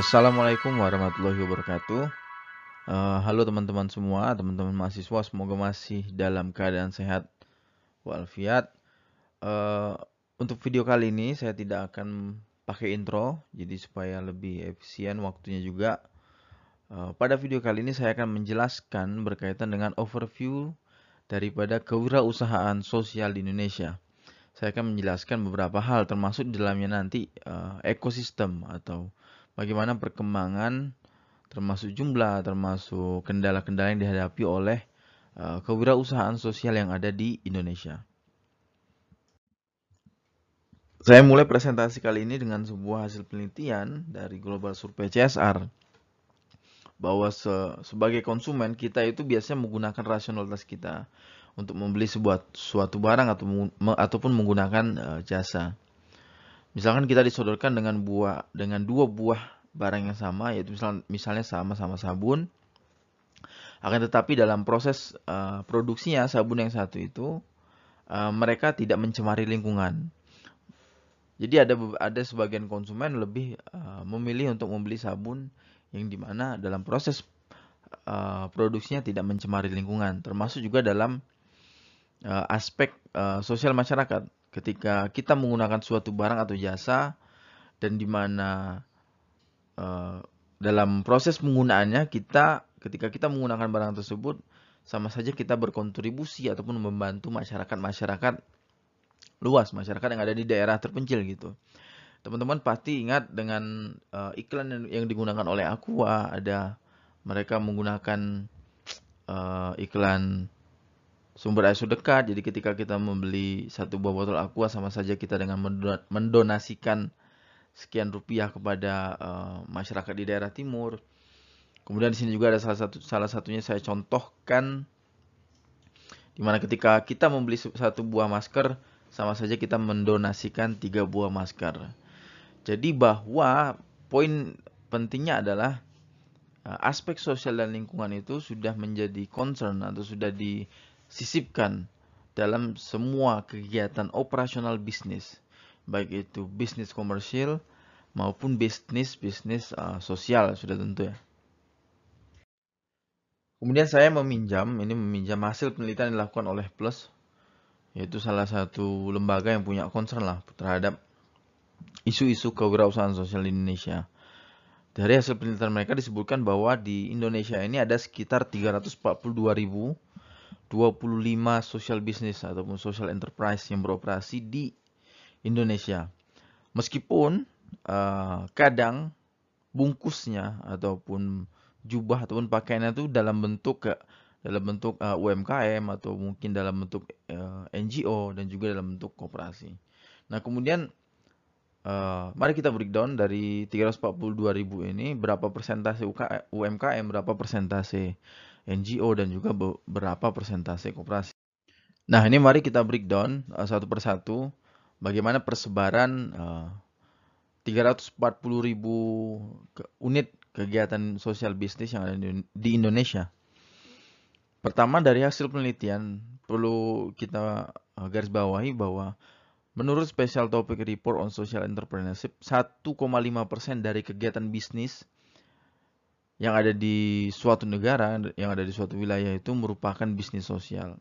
Assalamualaikum warahmatullahi wabarakatuh. Uh, halo teman-teman semua, teman-teman mahasiswa, semoga masih dalam keadaan sehat walafiat. Uh, untuk video kali ini saya tidak akan pakai intro, jadi supaya lebih efisien waktunya juga. Uh, pada video kali ini saya akan menjelaskan berkaitan dengan overview daripada kewirausahaan sosial di Indonesia saya akan menjelaskan beberapa hal termasuk di dalamnya nanti uh, ekosistem atau bagaimana perkembangan termasuk jumlah, termasuk kendala-kendala yang dihadapi oleh uh, kewirausahaan sosial yang ada di Indonesia. Saya mulai presentasi kali ini dengan sebuah hasil penelitian dari Global Survey CSR bahwa se sebagai konsumen kita itu biasanya menggunakan rasionalitas kita untuk membeli sebuah suatu barang atau ataupun menggunakan uh, jasa. Misalkan kita disodorkan dengan buah dengan dua buah barang yang sama yaitu misal, misalnya sama-sama sabun akan tetapi dalam proses uh, produksinya sabun yang satu itu uh, mereka tidak mencemari lingkungan. Jadi ada ada sebagian konsumen lebih uh, memilih untuk membeli sabun yang di mana dalam proses uh, produksinya tidak mencemari lingkungan, termasuk juga dalam uh, aspek uh, sosial masyarakat. Ketika kita menggunakan suatu barang atau jasa dan di mana uh, dalam proses penggunaannya kita ketika kita menggunakan barang tersebut sama saja kita berkontribusi ataupun membantu masyarakat-masyarakat luas, masyarakat yang ada di daerah terpencil gitu. Teman-teman pasti ingat dengan uh, iklan yang, yang digunakan oleh Aqua, ada mereka menggunakan uh, iklan sumber air dekat. Jadi ketika kita membeli satu buah botol aqua sama saja kita dengan mendonasikan sekian rupiah kepada uh, masyarakat di daerah timur. Kemudian di sini juga ada salah satu salah satunya saya contohkan di mana ketika kita membeli satu buah masker sama saja kita mendonasikan tiga buah masker. Jadi bahwa poin pentingnya adalah uh, aspek sosial dan lingkungan itu sudah menjadi concern atau sudah di sisipkan dalam semua kegiatan operasional bisnis, baik itu bisnis komersil maupun bisnis bisnis uh, sosial sudah tentu ya. Kemudian saya meminjam, ini meminjam hasil penelitian yang dilakukan oleh Plus, yaitu salah satu lembaga yang punya concern lah terhadap isu-isu kewirausahaan sosial di Indonesia. Dari hasil penelitian mereka disebutkan bahwa di Indonesia ini ada sekitar 342 ribu 25 social business ataupun social enterprise yang beroperasi di Indonesia. Meskipun uh, kadang bungkusnya ataupun jubah ataupun pakaiannya itu dalam bentuk dalam bentuk uh, UMKM atau mungkin dalam bentuk uh, NGO dan juga dalam bentuk koperasi. Nah, kemudian uh, mari kita breakdown dari 342.000 ini berapa persentase UMKM, berapa persentase NGO dan juga beberapa persentase koperasi. Nah, ini mari kita breakdown uh, satu persatu bagaimana persebaran uh, 340 ribu ke unit kegiatan sosial bisnis yang ada di Indonesia. Pertama dari hasil penelitian perlu kita uh, garis bawahi bahwa menurut Special Topic Report on Social Entrepreneurship 1,5% dari kegiatan bisnis yang ada di suatu negara, yang ada di suatu wilayah itu merupakan bisnis sosial.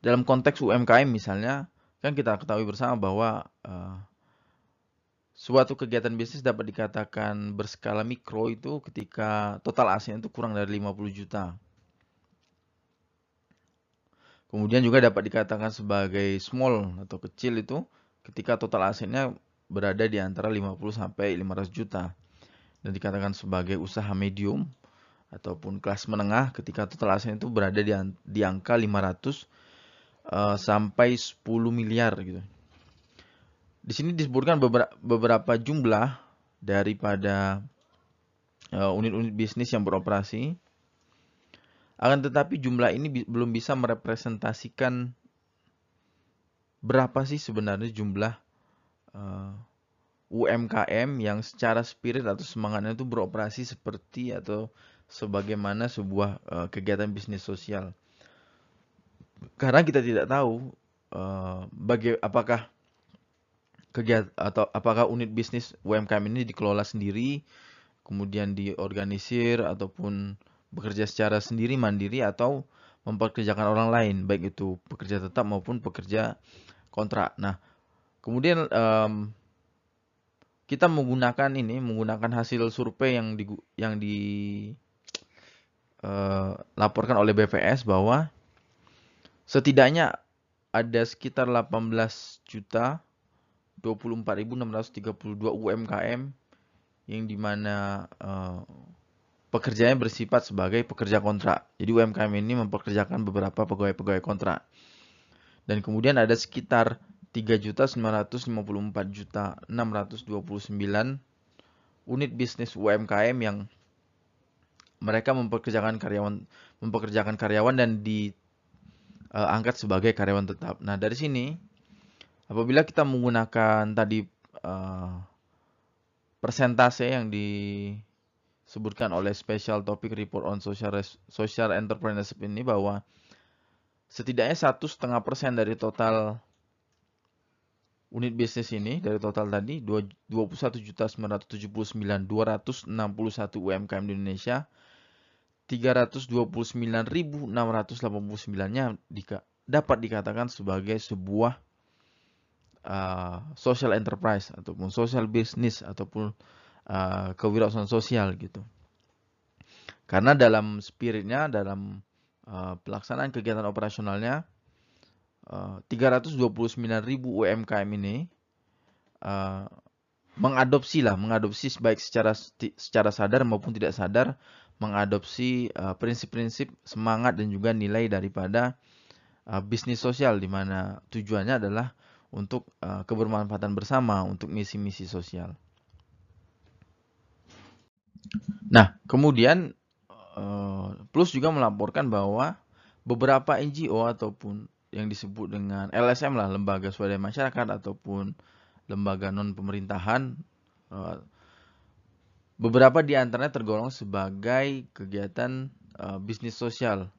Dalam konteks UMKM misalnya, kan kita ketahui bersama bahwa uh, suatu kegiatan bisnis dapat dikatakan berskala mikro itu ketika total asetnya itu kurang dari 50 juta. Kemudian juga dapat dikatakan sebagai small atau kecil itu ketika total asetnya berada di antara 50 sampai 500 juta dan dikatakan sebagai usaha medium ataupun kelas menengah ketika total aset itu berada di, di angka 500 uh, eh, sampai 10 miliar gitu. Di sini disebutkan beberapa, beberapa jumlah daripada eh, unit-unit uh, bisnis yang beroperasi. Akan tetapi jumlah ini bi belum bisa merepresentasikan berapa sih sebenarnya jumlah uh, UMKM yang secara spirit atau semangatnya itu beroperasi seperti atau sebagaimana sebuah uh, kegiatan bisnis sosial. Karena kita tidak tahu uh, apakah kegiatan atau apakah unit bisnis UMKM ini dikelola sendiri, kemudian diorganisir ataupun bekerja secara sendiri mandiri atau mempekerjakan orang lain, baik itu pekerja tetap maupun pekerja kontrak. Nah, kemudian um, kita menggunakan ini, menggunakan hasil survei yang di, yang dilaporkan uh, oleh BPS bahwa setidaknya ada sekitar 18 juta 24.632 UMKM yang di mana uh, pekerjanya bersifat sebagai pekerja kontrak. Jadi UMKM ini mempekerjakan beberapa pegawai-pegawai kontrak. Dan kemudian ada sekitar 3.954.629 unit bisnis UMKM yang mereka mempekerjakan karyawan mempekerjakan karyawan dan diangkat uh, sebagai karyawan tetap. Nah, dari sini Apabila kita menggunakan tadi uh, persentase yang disebutkan oleh Special Topic Report on Social, Social Entrepreneurship ini bahwa setidaknya satu setengah persen dari total unit bisnis ini dari total tadi 21.979.261 UMKM di Indonesia 329.689-nya dapat dikatakan sebagai sebuah uh, social enterprise ataupun social business ataupun uh, kewirausahaan sosial gitu. Karena dalam spiritnya, dalam uh, pelaksanaan kegiatan operasionalnya, uh, 329 ribu UMKM ini uh, mengadopsi lah, mengadopsi baik secara secara sadar maupun tidak sadar, mengadopsi prinsip-prinsip uh, semangat dan juga nilai daripada uh, bisnis sosial di mana tujuannya adalah untuk uh, kebermanfaatan bersama, untuk misi-misi sosial. Nah, kemudian uh, Plus juga melaporkan bahwa beberapa NGO ataupun yang disebut dengan LSM lah, lembaga swadaya masyarakat ataupun lembaga non pemerintahan, uh, beberapa di antaranya tergolong sebagai kegiatan uh, bisnis sosial.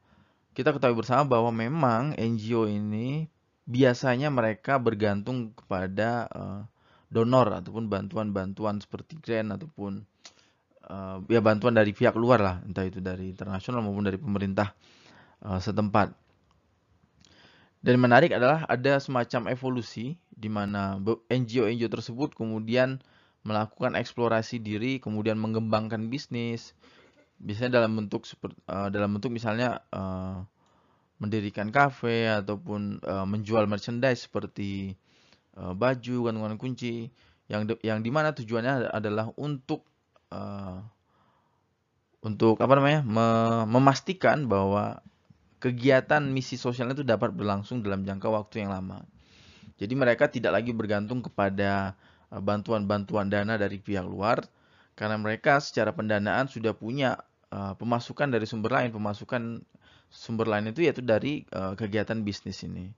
Kita ketahui bersama bahwa memang NGO ini biasanya mereka bergantung kepada uh, donor ataupun bantuan-bantuan seperti grant ataupun ya bantuan dari pihak luar lah, entah itu dari internasional maupun dari pemerintah setempat. Dan menarik adalah ada semacam evolusi di mana NGO-NGO tersebut kemudian melakukan eksplorasi diri, kemudian mengembangkan bisnis, biasanya dalam bentuk uh, dalam bentuk misalnya uh, mendirikan kafe ataupun uh, menjual merchandise seperti baju, gantungan kunci. Yang de, yang di mana tujuannya adalah untuk untuk apa namanya me, memastikan bahwa kegiatan misi sosialnya itu dapat berlangsung dalam jangka waktu yang lama. Jadi mereka tidak lagi bergantung kepada bantuan-bantuan dana dari pihak luar karena mereka secara pendanaan sudah punya uh, pemasukan dari sumber lain, pemasukan sumber lain itu yaitu dari uh, kegiatan bisnis ini.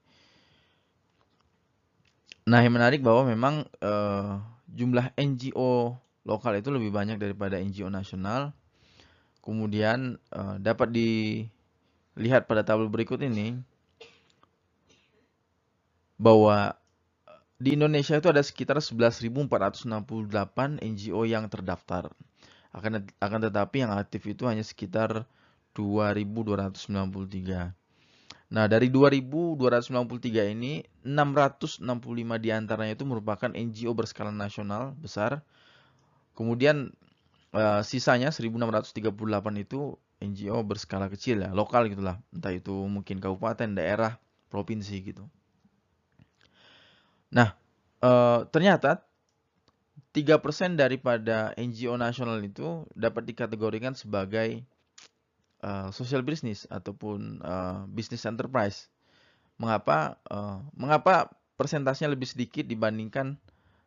Nah, yang menarik bahwa memang uh, jumlah NGO lokal itu lebih banyak daripada NGO nasional. Kemudian uh, dapat dilihat pada tabel berikut ini bahwa di Indonesia itu ada sekitar 11.468 NGO yang terdaftar. Akan akan tetapi yang aktif itu hanya sekitar 2293. Nah, dari 2293 ini 665 di antaranya itu merupakan NGO berskala nasional besar. Kemudian uh, sisanya 1638 itu NGO berskala kecil ya, lokal gitulah. Entah itu mungkin kabupaten, daerah, provinsi gitu. Nah, uh, ternyata 3% daripada NGO nasional itu dapat dikategorikan sebagai uh, social business ataupun uh, business enterprise. Mengapa uh, mengapa persentasenya lebih sedikit dibandingkan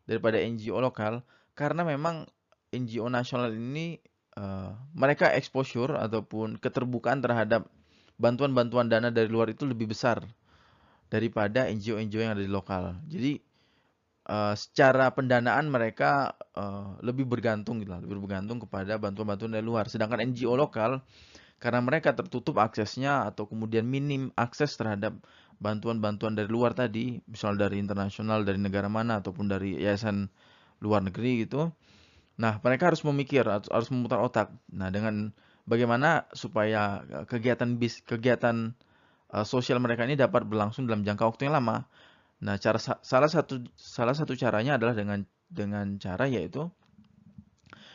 daripada NGO lokal? Karena memang NGO nasional ini uh, mereka exposure ataupun keterbukaan terhadap bantuan-bantuan dana dari luar itu lebih besar daripada NGO-NGO yang ada di lokal. Jadi uh, secara pendanaan mereka uh, lebih bergantung gitu lebih bergantung kepada bantuan-bantuan dari luar. Sedangkan NGO lokal karena mereka tertutup aksesnya atau kemudian minim akses terhadap bantuan-bantuan dari luar tadi, misal dari internasional, dari negara mana ataupun dari yayasan luar negeri gitu. Nah, mereka harus memikir, harus memutar otak. Nah, dengan bagaimana supaya kegiatan bis kegiatan uh, sosial mereka ini dapat berlangsung dalam jangka waktu yang lama. Nah, cara salah satu salah satu caranya adalah dengan dengan cara yaitu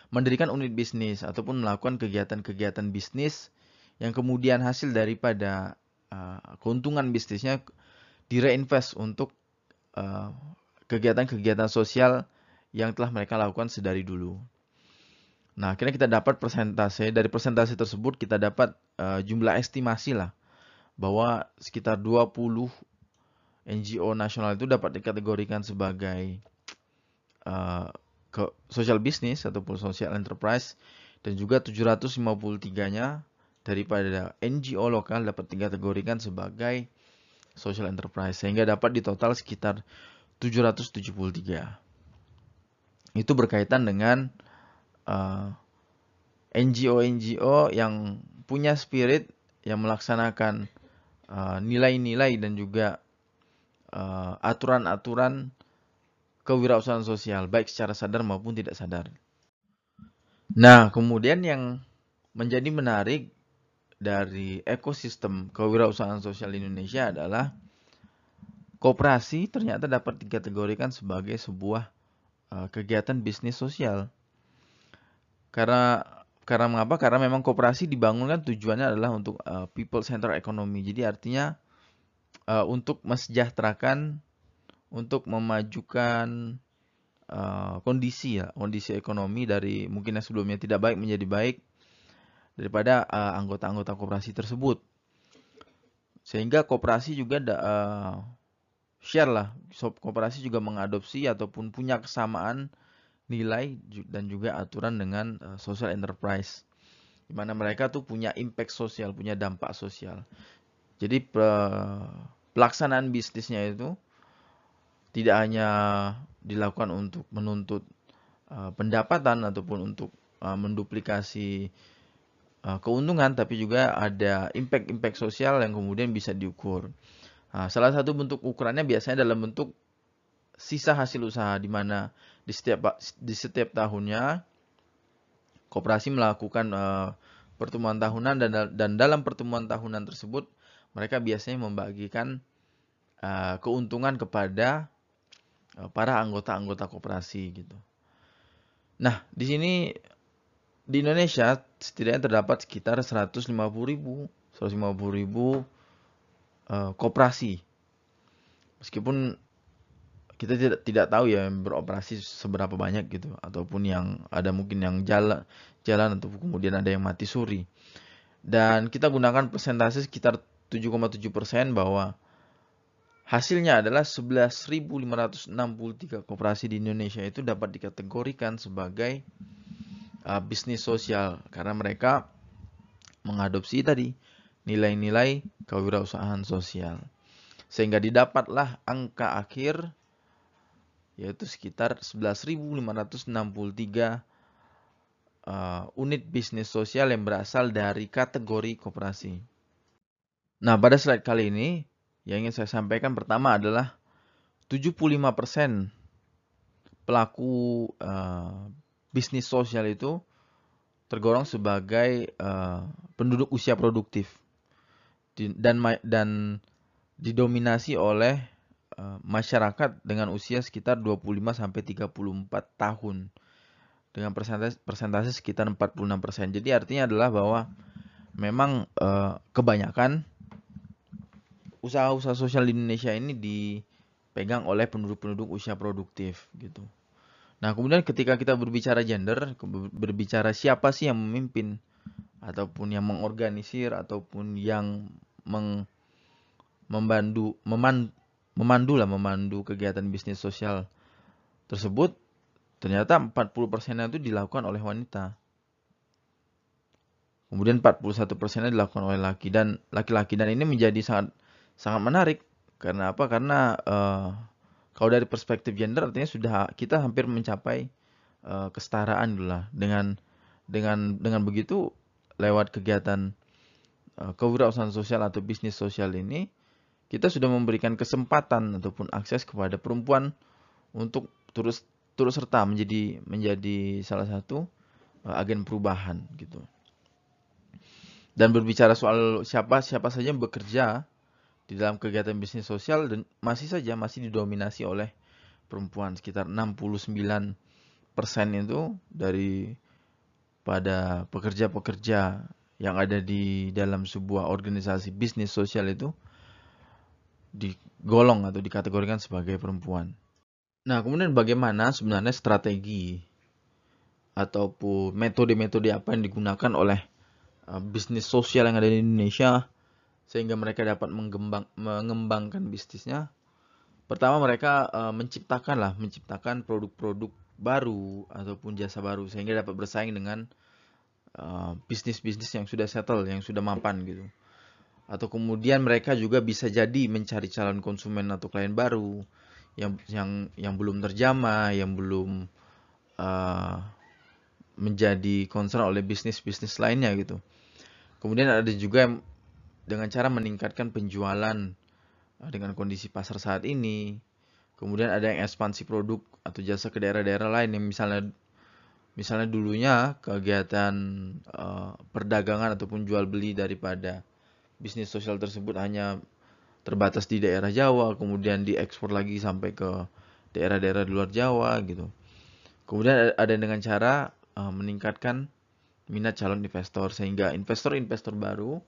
mendirikan unit bisnis ataupun melakukan kegiatan-kegiatan bisnis yang kemudian hasil daripada uh, keuntungan bisnisnya direinvest untuk kegiatan-kegiatan uh, sosial yang telah mereka lakukan sedari dulu. Nah, akhirnya kita dapat persentase. Dari persentase tersebut kita dapat uh, jumlah estimasi lah bahwa sekitar 20 NGO nasional itu dapat dikategorikan sebagai uh, social business ataupun social enterprise dan juga 753-nya daripada NGO lokal dapat dikategorikan sebagai social enterprise sehingga dapat di total sekitar 773. Itu berkaitan dengan uh, eh, NGO-NGO yang punya spirit yang melaksanakan eh, nilai-nilai uh, dan juga eh, aturan-aturan uh, kewirausahaan sosial baik secara sadar maupun tidak sadar. Nah, kemudian yang menjadi menarik dari ekosistem kewirausahaan sosial Indonesia adalah koperasi ternyata dapat dikategorikan sebagai sebuah uh, kegiatan bisnis sosial. Karena karena mengapa? Karena memang koperasi dibangunkan tujuannya adalah untuk uh, people center economy. Jadi artinya uh, untuk mesejahterakan, untuk memajukan uh, kondisi ya, kondisi ekonomi dari mungkin yang sebelumnya tidak baik menjadi baik daripada anggota-anggota uh, koperasi tersebut. Sehingga koperasi juga da, uh, share lah, koperasi juga mengadopsi ataupun punya kesamaan nilai dan juga aturan dengan uh, social enterprise di mana mereka tuh punya impact sosial, punya dampak sosial. Jadi pelaksanaan bisnisnya itu tidak hanya dilakukan untuk menuntut uh, pendapatan ataupun untuk uh, menduplikasi keuntungan, tapi juga ada impact-impact sosial yang kemudian bisa diukur. Nah, salah satu bentuk ukurannya biasanya dalam bentuk sisa hasil usaha di mana di setiap di setiap tahunnya koperasi melakukan uh, pertemuan tahunan dan dan dalam pertemuan tahunan tersebut mereka biasanya membagikan uh, keuntungan kepada uh, para anggota-anggota koperasi gitu. Nah, di sini di Indonesia setidaknya terdapat sekitar 150 ribu 150 ribu uh, koperasi. Meskipun kita tidak tidak tahu ya yang beroperasi seberapa banyak gitu ataupun yang ada mungkin yang jalan jalan atau kemudian ada yang mati suri dan kita gunakan persentase sekitar 7,7 persen bahwa hasilnya adalah 11.563 koperasi di Indonesia itu dapat dikategorikan sebagai uh, bisnis sosial karena mereka mengadopsi tadi nilai-nilai kewirausahaan sosial sehingga didapatlah angka akhir yaitu sekitar 11.563 uh, unit bisnis sosial yang berasal dari kategori koperasi. Nah, pada slide kali ini yang ingin saya sampaikan pertama adalah 75% pelaku uh, bisnis sosial itu tergolong sebagai uh, penduduk usia produktif dan dan didominasi oleh Eh, masyarakat dengan usia sekitar 25 sampai 34 tahun dengan persentase persentase sekitar 46%. Jadi artinya adalah bahwa memang uh, kebanyakan usaha-usaha sosial di Indonesia ini dipegang oleh penduduk-penduduk usia produktif gitu. Nah, kemudian ketika kita berbicara gender, berbicara siapa sih yang memimpin ataupun yang mengorganisir ataupun yang meng, membantu meman, memandu lah memandu kegiatan bisnis sosial tersebut ternyata 40 persennya itu dilakukan oleh wanita. Kemudian 41 persennya dilakukan oleh laki dan laki-laki dan ini menjadi sangat sangat menarik karena apa? Karena uh, kalau dari perspektif gender artinya sudah kita hampir mencapai uh, kesetaraan lah dengan dengan dengan begitu lewat kegiatan kewirausahaan sosial atau bisnis sosial ini kita sudah memberikan kesempatan ataupun akses kepada perempuan untuk terus turut serta menjadi menjadi salah satu uh, agen perubahan gitu. Dan berbicara soal siapa siapa saja yang bekerja di dalam kegiatan bisnis sosial dan masih saja masih didominasi oleh perempuan sekitar 69 persen itu dari pada pekerja-pekerja yang ada di dalam sebuah organisasi bisnis sosial itu digolong atau dikategorikan sebagai perempuan. Nah, kemudian bagaimana sebenarnya strategi ataupun metode-metode apa yang digunakan oleh uh, bisnis sosial yang ada di Indonesia sehingga mereka dapat mengembang, mengembangkan bisnisnya. Pertama mereka uh, menciptakan lah, menciptakan produk-produk baru ataupun jasa baru sehingga dapat bersaing dengan uh, bisnis-bisnis uh, yang sudah settle, yang sudah mapan gitu. Atau kemudian mereka juga bisa jadi mencari calon konsumen atau klien baru yang yang yang belum terjamah, yang belum uh, menjadi concern oleh bisnis-bisnis lainnya gitu. Kemudian ada juga yang dengan cara meningkatkan penjualan eh, dengan kondisi pasar saat ini. Kemudian ada yang ekspansi produk atau jasa ke daerah-daerah lain yang misalnya misalnya dulunya kegiatan uh, perdagangan ataupun jual beli daripada bisnis sosial tersebut hanya terbatas di daerah Jawa, kemudian diekspor lagi sampai ke daerah-daerah di luar Jawa gitu. Kemudian ada dengan cara uh, meningkatkan minat calon investor sehingga investor-investor baru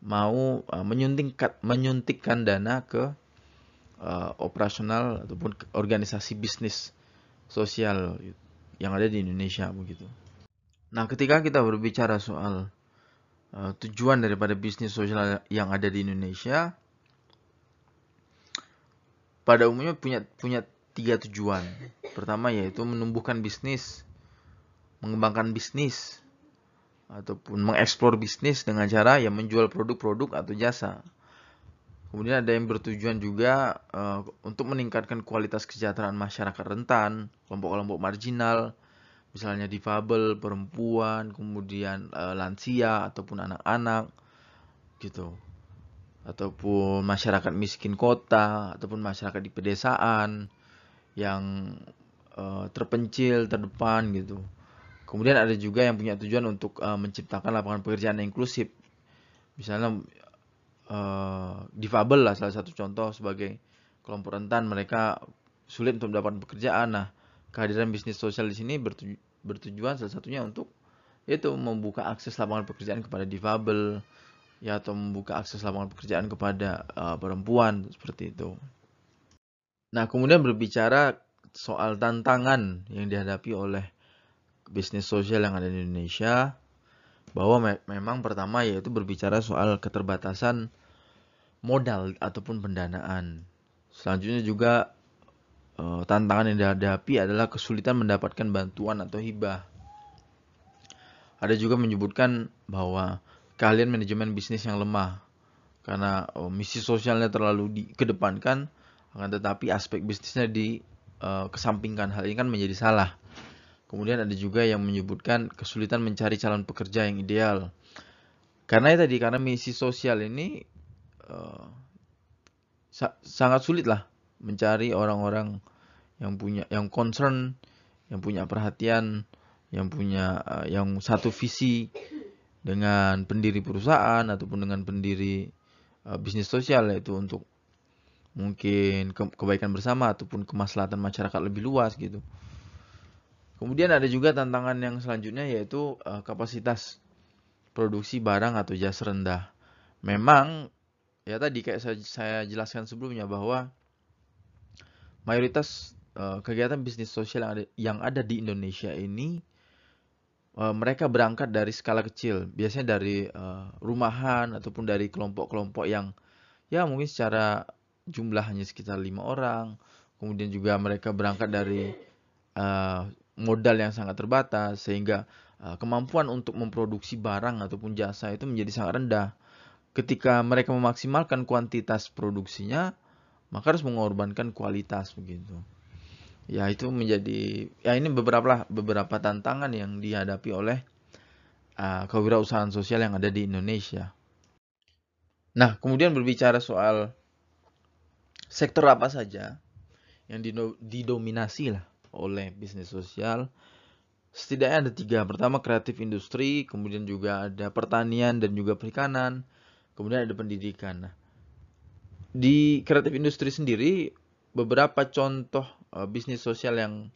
mau uh, menyuntikkan menyuntikkan dana ke uh, operasional ataupun organisasi bisnis sosial yang ada di Indonesia begitu. Nah, ketika kita berbicara soal uh, tujuan daripada bisnis sosial yang ada di Indonesia, pada umumnya punya punya tiga tujuan. Pertama yaitu menumbuhkan bisnis, mengembangkan bisnis, ataupun mengeksplor bisnis dengan cara yang menjual produk-produk atau jasa. Kemudian ada yang bertujuan juga uh, untuk meningkatkan kualitas kesejahteraan masyarakat rentan, kelompok-kelompok marginal, misalnya difabel, perempuan, kemudian uh, lansia ataupun anak-anak, gitu. Ataupun masyarakat miskin kota, ataupun masyarakat di pedesaan yang uh, terpencil, terdepan gitu. Kemudian ada juga yang punya tujuan untuk uh, menciptakan lapangan pekerjaan yang inklusif. Misalnya uh, difabel lah salah satu contoh sebagai kelompok rentan mereka sulit untuk mendapatkan pekerjaan. Nah, kehadiran bisnis sosial di sini bertuju bertujuan salah satunya untuk yaitu membuka akses lapangan pekerjaan kepada difabel ya atau membuka akses lapangan pekerjaan kepada uh, perempuan seperti itu. Nah, kemudian berbicara soal tantangan yang dihadapi oleh bisnis sosial yang ada di Indonesia bahwa me memang pertama yaitu berbicara soal keterbatasan modal ataupun pendanaan. Selanjutnya juga e, tantangan yang dihadapi adalah kesulitan mendapatkan bantuan atau hibah. Ada juga menyebutkan bahwa kalian manajemen bisnis yang lemah karena oh, misi sosialnya terlalu dikedepankan akan tetapi aspek bisnisnya di uh, kesampingkan hal ini kan menjadi salah Kemudian ada juga yang menyebutkan kesulitan mencari calon pekerja yang ideal. Karena ya tadi, karena misi sosial ini uh, sa sangat sulit lah mencari orang-orang yang punya, yang concern, yang punya perhatian, yang punya, uh, yang satu visi dengan pendiri perusahaan ataupun dengan pendiri uh, bisnis sosial yaitu untuk mungkin ke kebaikan bersama ataupun kemaslahatan masyarakat lebih luas gitu. Kemudian ada juga tantangan yang selanjutnya yaitu uh, kapasitas produksi barang atau jasa rendah. Memang ya tadi kayak saya, saya jelaskan sebelumnya bahwa mayoritas uh, kegiatan bisnis sosial yang ada, yang ada di Indonesia ini uh, mereka berangkat dari skala kecil, biasanya dari uh, rumahan ataupun dari kelompok-kelompok yang ya mungkin secara jumlah hanya sekitar lima orang. Kemudian juga mereka berangkat dari uh, modal yang sangat terbatas sehingga uh, kemampuan untuk memproduksi barang ataupun jasa itu menjadi sangat rendah. Ketika mereka memaksimalkan kuantitas produksinya, maka harus mengorbankan kualitas begitu. Ya itu menjadi ya ini beberapa beberapa tantangan yang dihadapi oleh uh, kewirausahaan sosial yang ada di Indonesia. Nah, kemudian berbicara soal sektor apa saja yang didominasi lah oleh bisnis sosial setidaknya ada tiga pertama kreatif industri kemudian juga ada pertanian dan juga perikanan kemudian ada pendidikan. Nah di kreatif industri sendiri beberapa contoh uh, bisnis sosial yang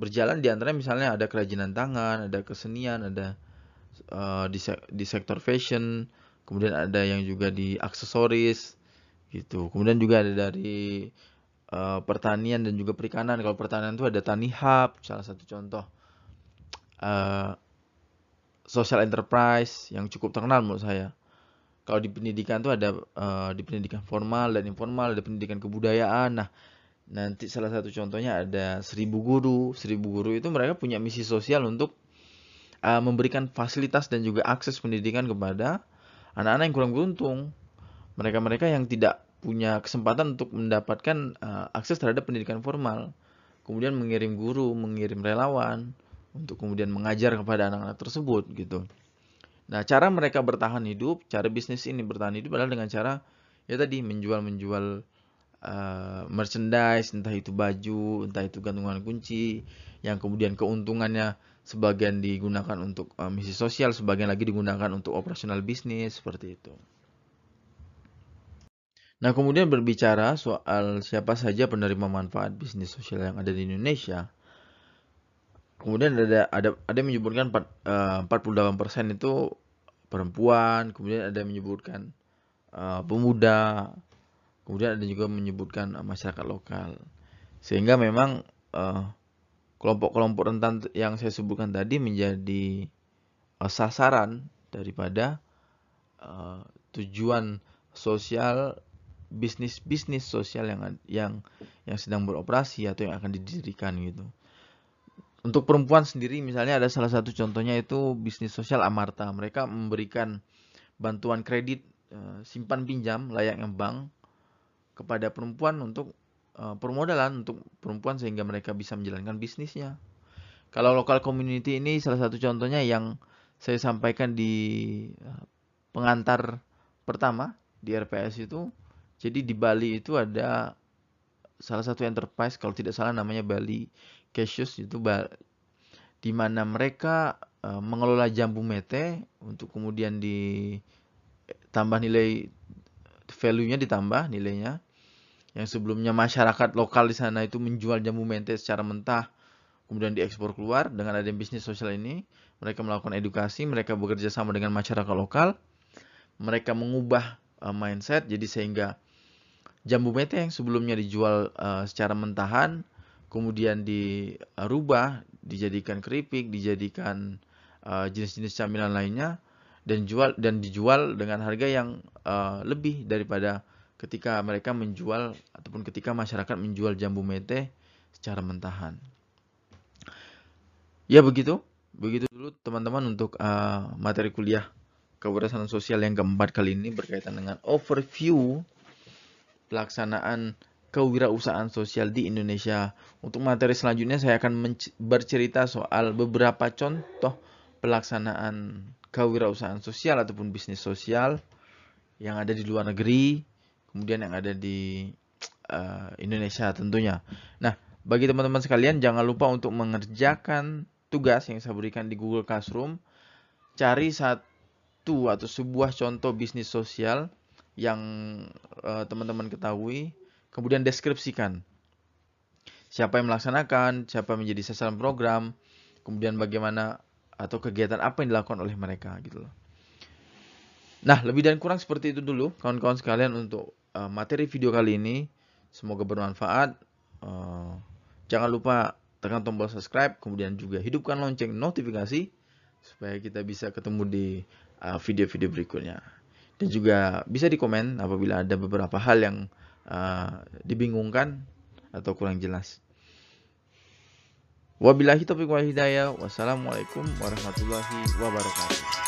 berjalan di antara misalnya ada kerajinan tangan ada kesenian ada uh, di, se di sektor fashion kemudian ada yang juga di aksesoris gitu. Kemudian juga ada dari uh, pertanian dan juga perikanan. Kalau pertanian itu ada tani hub salah satu contoh uh, social enterprise yang cukup terkenal menurut saya kalau di pendidikan itu ada uh, di pendidikan formal dan informal ada pendidikan kebudayaan. Nah nanti salah satu contohnya ada seribu guru. Seribu guru itu mereka punya misi sosial untuk uh, memberikan fasilitas dan juga akses pendidikan kepada anak-anak yang kurang beruntung. Mereka-mereka yang tidak punya kesempatan untuk mendapatkan uh, akses terhadap pendidikan formal, kemudian mengirim guru, mengirim relawan untuk kemudian mengajar kepada anak-anak tersebut gitu. Nah, cara mereka bertahan hidup, cara bisnis ini bertahan hidup adalah dengan cara ya tadi menjual-menjual uh, merchandise, entah itu baju, entah itu gantungan kunci, yang kemudian keuntungannya sebagian digunakan untuk uh, misi sosial, sebagian lagi digunakan untuk operasional bisnis seperti itu. Nah, kemudian berbicara soal siapa saja penerima manfaat bisnis sosial yang ada di Indonesia. Kemudian ada ada ada yang menyebutkan 4, uh, 48% itu perempuan, kemudian ada yang menyebutkan uh, pemuda, kemudian ada juga menyebutkan uh, masyarakat lokal. Sehingga memang kelompok-kelompok rentan yang saya sebutkan tadi menjadi sasaran daripada tujuan sosial bisnis-bisnis sosial yang yang yang sedang beroperasi atau yang akan didirikan gitu. Untuk perempuan sendiri misalnya ada salah satu contohnya itu bisnis sosial Amarta. Mereka memberikan bantuan kredit e, simpan pinjam layaknya bank kepada perempuan untuk e, permodalan untuk perempuan sehingga mereka bisa menjalankan bisnisnya. Kalau lokal community ini salah satu contohnya yang saya sampaikan di e, pengantar pertama di RPS itu jadi di Bali itu ada salah satu enterprise kalau tidak salah namanya Bali Cassius itu di mana mereka uh, mengelola jambu mete untuk kemudian ditambah nilai value-nya ditambah nilainya. Yang sebelumnya masyarakat lokal di sana itu menjual jambu mete secara mentah kemudian diekspor keluar dengan adanya bisnis sosial ini. Mereka melakukan edukasi mereka bekerja sama dengan masyarakat lokal. Mereka mengubah uh, mindset jadi sehingga jambu mete yang sebelumnya dijual uh, secara mentahan kemudian dirubah dijadikan keripik dijadikan uh, jenis-jenis camilan lainnya dan jual dan dijual dengan harga yang uh, lebih daripada ketika mereka menjual ataupun ketika masyarakat menjual jambu mete secara mentahan. Ya begitu, begitu dulu teman-teman untuk uh, materi kuliah keberhasilan sosial yang keempat kali ini berkaitan dengan overview pelaksanaan kewirausahaan sosial di Indonesia. Untuk materi selanjutnya saya akan bercerita soal beberapa contoh pelaksanaan kewirausahaan sosial ataupun bisnis sosial yang ada di luar negeri, kemudian yang ada di uh, Indonesia tentunya. Nah, bagi teman-teman sekalian jangan lupa untuk mengerjakan tugas yang saya berikan di Google Classroom. Cari satu atau sebuah contoh bisnis sosial yang uh, teman-teman ketahui, kemudian deskripsikan siapa yang melaksanakan, siapa yang menjadi sasaran program, kemudian bagaimana atau kegiatan apa yang dilakukan oleh mereka gitu loh. Nah, lebih dan kurang seperti itu dulu kawan-kawan sekalian untuk uh, materi video kali ini. Semoga bermanfaat. Uh, jangan lupa tekan tombol subscribe, kemudian juga hidupkan lonceng notifikasi supaya kita bisa ketemu di video-video uh, berikutnya dan juga bisa dikomen apabila ada beberapa hal yang uh, dibingungkan atau kurang jelas. Wabillahi taufiq wal hidayah. Wassalamualaikum warahmatullahi wabarakatuh.